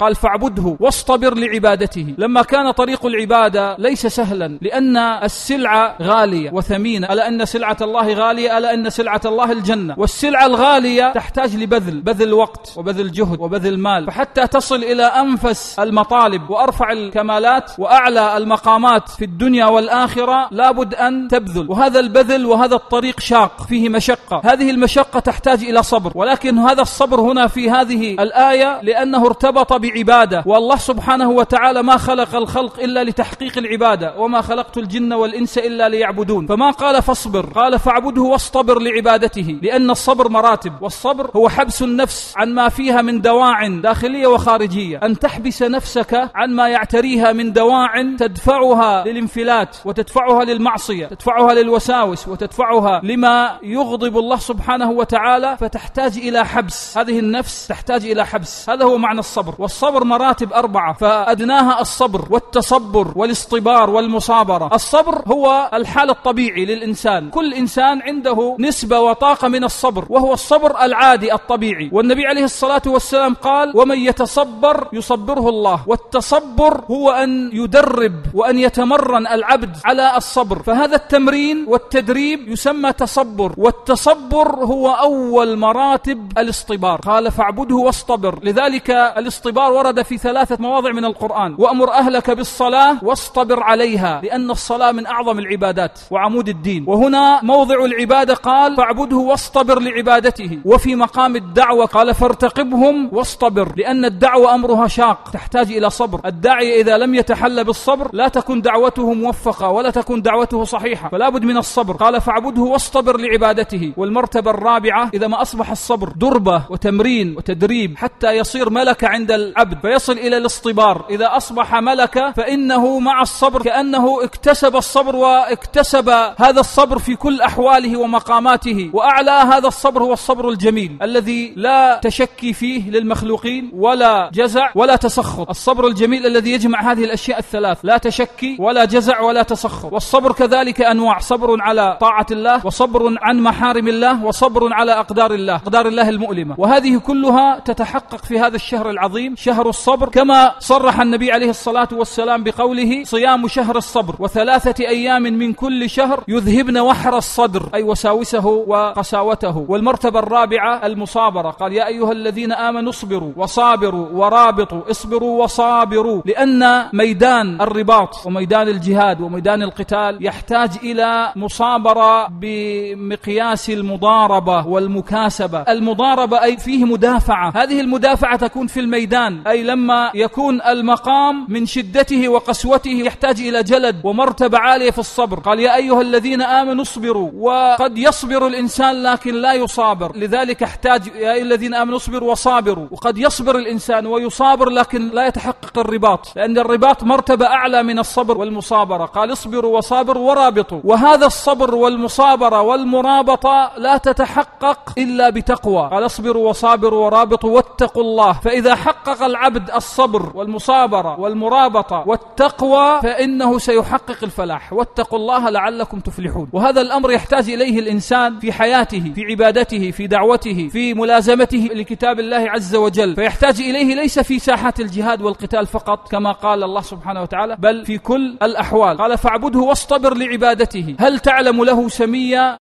قال فاعبده واصطبر لعبادته. لما كان طريق العبادة ليس سهلا لأن السلعة غالية وثمينة. ألا أن سلعة الله غالية؟ ألا أن سلعة الله الجنة؟ والسلعة الغالية تحتاج لبذل بذل وقت وبذل جهد وبذل مال. فحتى تصل إلى أنفس المطالب وأرفع الكمالات وأعلى المقامات في الدنيا والآخرة لابد أن تبذل. وهذا البذل وهذا الطريق شاق فيه مشقة. هذه المشقة تحتاج إلى صبر. ولكن هذا الصبر هنا في هذه الآية لأنه ارتبط بعبادة. والله سبحانه وتعالى ما خلق الخلق إلا لتحقيق العبادة. وما خلقت الجن والإنس إلا ليعبدون. فما قال فاصبر. قال فاعبده واصطبر لعبادته. لأن الصبر مراتب. والصبر هو حبس النفس عن ما فيها من دواع داخلية وخارجية. أن تحبس نفسك عن ما يعتريها من دواع تدفعها للانفلات وتدفعها للمعصية تدفعها للوساوس وتدفعها لما يغضب الله سبحانه وتعالى. فتحتاج إلى حبس. هذه النفس تحتاج إلى حبس. هذا هو معنى الصبر. والصبر مراتب أربعة فأدناها الصبر والتصبر والاصطبار والمصابرة. الصبر هو الحال الطبيعي للإنسان. كل إنسان عنده نسبة وطاقة من الصبر وهو الصبر العادي الطبيعي. والنبي عليه الصلاة والسلام قال ومن يتصبر يصبره الله. والتصبر هو أن يدرب وأن يتمرن العبد على الصبر. فهذا التمرين والتدريب يسمى تصبر. والتصبر هو أول مراتب الاصطبار. قال فاعبده واصطبر. لذلك الاصطبار ورد في ثلاثة مواضع من القرآن. وأمر أهلك بالصلاة واصطبر عليها لأن الصلاة من أعظم العبادات وعمود الدين. وهنا موضع العبادة قال فاعبده واصطبر لعبادته وفي مقام الدعوة قال فارتقبهم واصطبر لأن الدعوة أمرها شاق تحتاج إلى صبر. الداعي إذا لم يتحلى بالصبر لا تكون دعوته موفقة ولا تكون دعوته صحيحة فلا بد من الصبر. قال فاعبده واصطبر لعبادته والمرتبة الرابعة إذا ما أصبح الصبر دربة وتمرين وتدريب حتى يصير ملكة عند العبد فيصل إلى الاصطبار. إذا أصبح ملكة فإنه مع الصبر كأنه اكتسب الصبر واكتسب هذا الصبر في كل أحواله ومقاماته. وأعلى هذا الصبر هو الصبر الجميل الذي لا تشكي فيه للمخلوقين ولا جزع ولا تسخط. الصبر الجميل الذي يجمع هذه الأشياء الثلاث لا تشكي ولا جزع ولا تسخط. والصبر كذلك أنواع صبر على طاعة الله وصبر عن محارم الله وصبر على أقدار الله أقدار الله المؤلمة. وهذه كلها تتحقق في هذا الشهر العظيم شهر الصبر كما صرح النبي عليه الصلاة والسلام بقوله صيام شهر الصبر وثلاثة أيام من كل شهر يذهبن وحر الصدر أي وساوسه وقساوته. والمرتبة الرابعة المصابرة. قال يا أيها الذين آمنوا اصبروا وصابروا ورابطوا اصبروا وصابروا لأن ميدان الرباط وميدان الجهاد وميدان القتال يحتاج إلى مصابرة بمقياس المضاربة والمكاسبة. المضاربة أي فيه مدافعة. هذه المدافعة تكون في الميدان. أي لما يكون المقام من شدته وقسوته يحتاج إلى جلد ومرتبة عالية في الصبر. قال يا أيها الذين آمنوا اصبروا. وقد يصبر الإنسان لكن لا يصابر. لذلك احتاج يا أيها الذين آمنوا اصبروا وصابروا. وقد يصبر الإنسان ويصابر لكن لا يتحقق الرباط. لأن الرباط مرتبة أعلى من الصبر والمصابرة. قال اصبروا وصابروا ورابطوا. وهذا الصبر والمصابرة والمرابطة لا تتحقق إلا بتقوى. قال اصبروا وصابروا ورابطوا واتقوا الله. فإذا حقق العبد الصبر والمصابرة والمرابطة والتقوى فإنه سيحقق الفلاح. واتقوا الله لعلكم تفلحون. وهذا الأمر يحتاج إليه الإنسان في حياته في عبادته في دعوته في ملازمته لكتاب الله عز وجل. فيحتاج إليه ليس في ساحات الجهاد والقتال فقط كما قال الله سبحانه وتعالى بل في كل الأحوال. قال فاعبده واصطبر لعبادته. هل تعلم له سميا؟